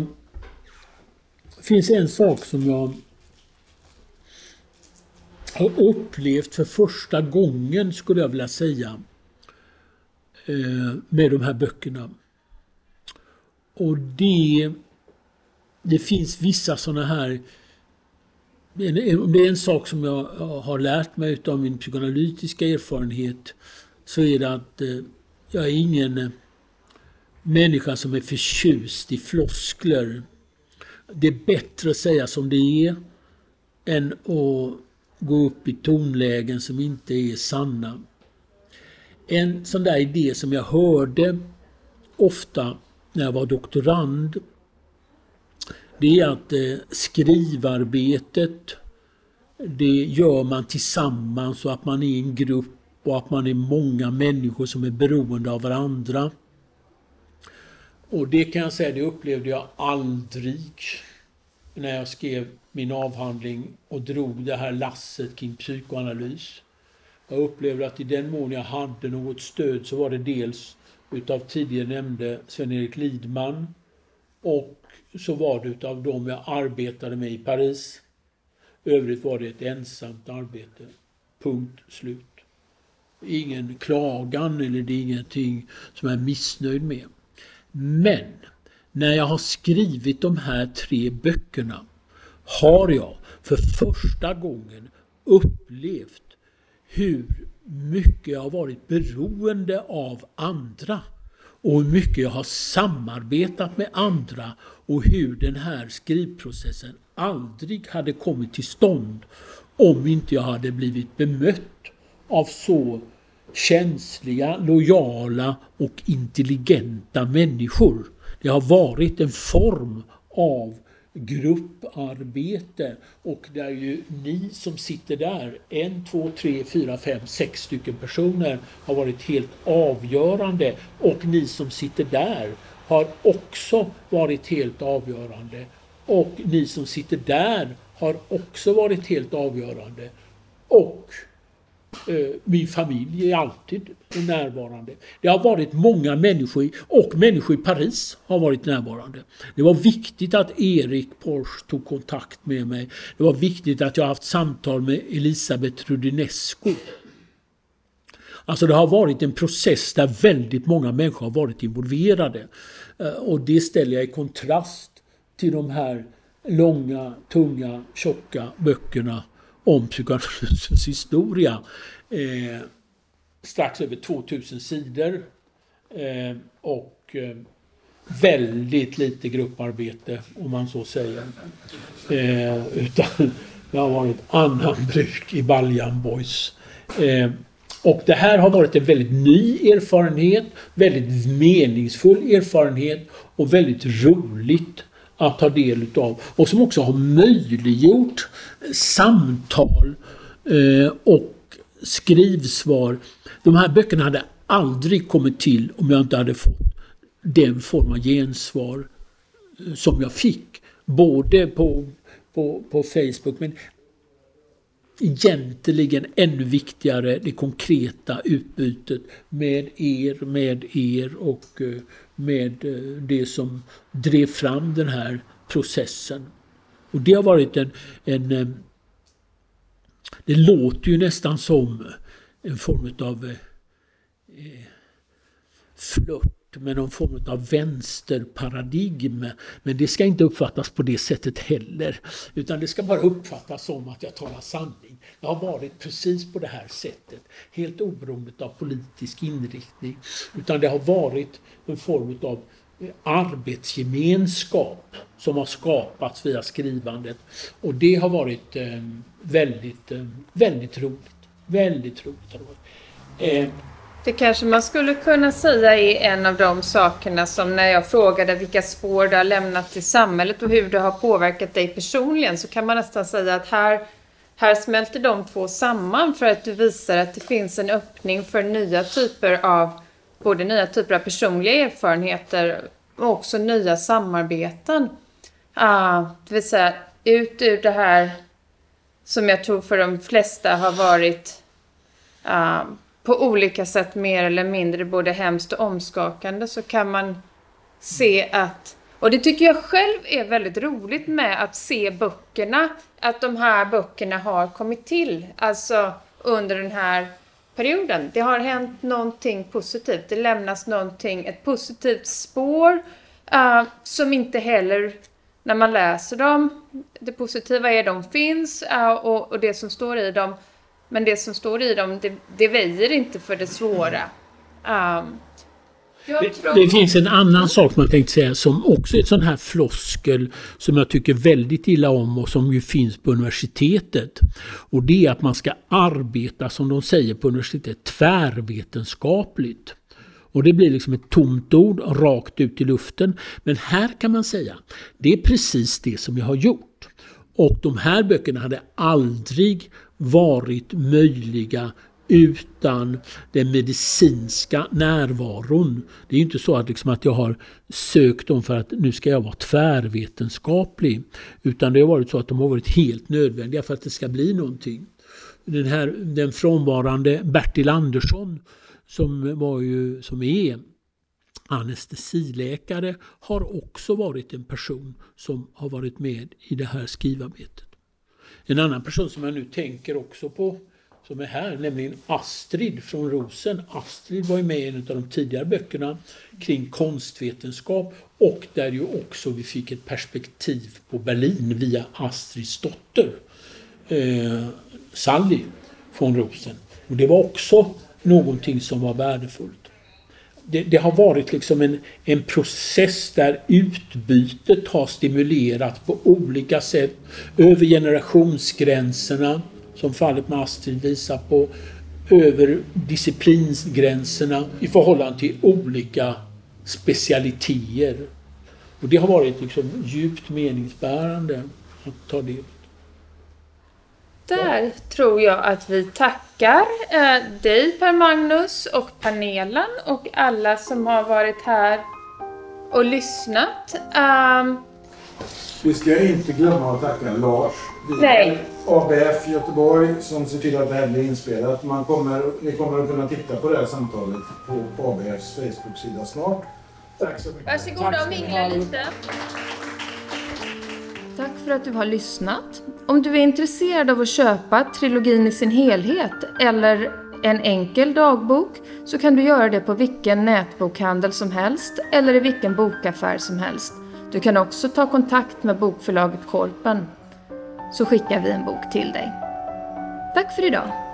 det finns en sak som jag har upplevt för första gången skulle jag vilja säga eh, med de här böckerna. Och det, det finns vissa sådana här om det är en sak som jag har lärt mig utav min psykoanalytiska erfarenhet så är det att eh, jag är ingen människa som är förtjust i floskler. Det är bättre att säga som det är än att gå upp i tonlägen som inte är sanna. En sån där idé som jag hörde ofta när jag var doktorand det är att eh, skrivarbetet det gör man tillsammans och att man är en grupp och att man är många människor som är beroende av varandra. Och det kan jag säga, det upplevde jag aldrig när jag skrev min avhandling och drog det här lasset kring psykoanalys. Jag upplevde att i den mån jag hade något stöd så var det dels utav tidigare nämnde Sven-Erik Lidman och så var det utav dem jag arbetade med i Paris. Övrigt var det ett ensamt arbete. Punkt slut. Ingen klagan eller det är ingenting som jag är missnöjd med. Men när jag har skrivit de här tre böckerna har jag för första gången upplevt hur mycket jag har varit beroende av andra och hur mycket jag har samarbetat med andra och hur den här skrivprocessen aldrig hade kommit till stånd om inte jag hade blivit bemött av så känsliga, lojala och intelligenta människor. Det har varit en form av grupparbete och det är ju ni som sitter där, en, två, tre, fyra, fem, sex stycken personer har varit helt avgörande och ni som sitter där har också varit helt avgörande. Och ni som sitter där har också varit helt avgörande. Och Eh, min familj är alltid närvarande. Det har varit många människor, och människor i Paris har varit närvarande. Det var viktigt att Erik Porsche tog kontakt med mig. Det var viktigt att jag haft samtal med Elisabeth Rudinesco. Alltså det har varit en process där väldigt många människor har varit involverade. Eh, och det ställer jag i kontrast till de här långa, tunga, tjocka böckerna om psykoanalysens historia. Eh, strax över 2000 sidor. Eh, och eh, väldigt lite grupparbete om man så säger. Eh, utan det har varit annan bruk i Baljan Boys. Eh, och det här har varit en väldigt ny erfarenhet, väldigt meningsfull erfarenhet och väldigt roligt att ta del utav. Och som också har möjliggjort samtal eh, och skrivsvar. De här böckerna hade aldrig kommit till om jag inte hade fått den form av gensvar eh, som jag fick. Både på, på, på Facebook men egentligen ännu viktigare det konkreta utbytet med er, med er och eh, med eh, det som drev fram den här processen. Och det har varit en, en eh, det låter ju nästan som en form av eh, eh flört med någon form av vänsterparadigm. Men det ska inte uppfattas på det sättet heller. Utan det ska bara uppfattas som att jag talar sanning. Det har varit precis på det här sättet. Helt oberoende av politisk inriktning. Utan det har varit en form av eh, arbetsgemenskap som har skapats via skrivandet. Och det har varit eh, väldigt, eh, väldigt, roligt. väldigt roligt. Väldigt roligt. Eh, det kanske man skulle kunna säga är en av de sakerna som när jag frågade vilka spår du har lämnat till samhället och hur det har påverkat dig personligen så kan man nästan säga att här, här smälter de två samman för att du visar att det finns en öppning för nya typer av både nya typer av personliga erfarenheter och också nya samarbeten. Uh, det vill säga ut ur det här som jag tror för de flesta har varit uh, på olika sätt mer eller mindre både hemskt och omskakande så kan man se att och det tycker jag själv är väldigt roligt med att se böckerna, att de här böckerna har kommit till, alltså under den här perioden. Det har hänt någonting positivt, det lämnas någonting, ett positivt spår uh, som inte heller, när man läser dem, det positiva är att de finns uh, och, och det som står i dem men det som står i dem, det, det väjer inte för det svåra. Um, det, tror... det, finns en annan sak man tänkte säga som också är ett sån här floskel som jag tycker väldigt illa om och som ju finns på universitetet. Och det är att man ska arbeta, som de säger på universitetet, tvärvetenskapligt. Och det blir liksom ett tomt ord rakt ut i luften. Men här kan man säga, det är precis det som jag har gjort. Och de här böckerna hade aldrig varit möjliga utan den medicinska närvaron. Det är inte så att, liksom att jag har sökt dem för att nu ska jag vara tvärvetenskaplig. Utan det har varit så att de har varit helt nödvändiga för att det ska bli någonting. Den, här, den frånvarande Bertil Andersson som, var ju, som är anestesiläkare har också varit en person som har varit med i det här skrivarbetet. En annan person som jag nu tänker också på som är här, nämligen Astrid från Rosen. Astrid var ju med i en av de tidigare böckerna kring konstvetenskap och där ju också vi fick ett perspektiv på Berlin via Astrids dotter eh, Sally från Rosen. Och det var också någonting som var värdefullt det, det, har varit liksom en, en process där utbytet har stimulerats på olika sätt. Över generationsgränserna, som fallet med Astrid visar på, över disciplinsgränserna i förhållande till olika specialiteter. Och det har varit liksom djupt meningsbärande att ta del. Där tror jag att vi tackar eh, dig Per-Magnus och panelen och alla som har varit här och lyssnat. Um... Vi ska inte glömma att tacka Lars Nej. ABF Göteborg som ser till att det här blir inspelat. Man kommer, ni kommer att kunna titta på det här samtalet på, på ABFs Facebook-sida snart. Tack så mycket. Varsågoda och mingla lite. Tack för att du har lyssnat. Om du är intresserad av att köpa trilogin i sin helhet eller en enkel dagbok så kan du göra det på vilken nätbokhandel som helst eller i vilken bokaffär som helst. Du kan också ta kontakt med bokförlaget Korpen så skickar vi en bok till dig. Tack för idag!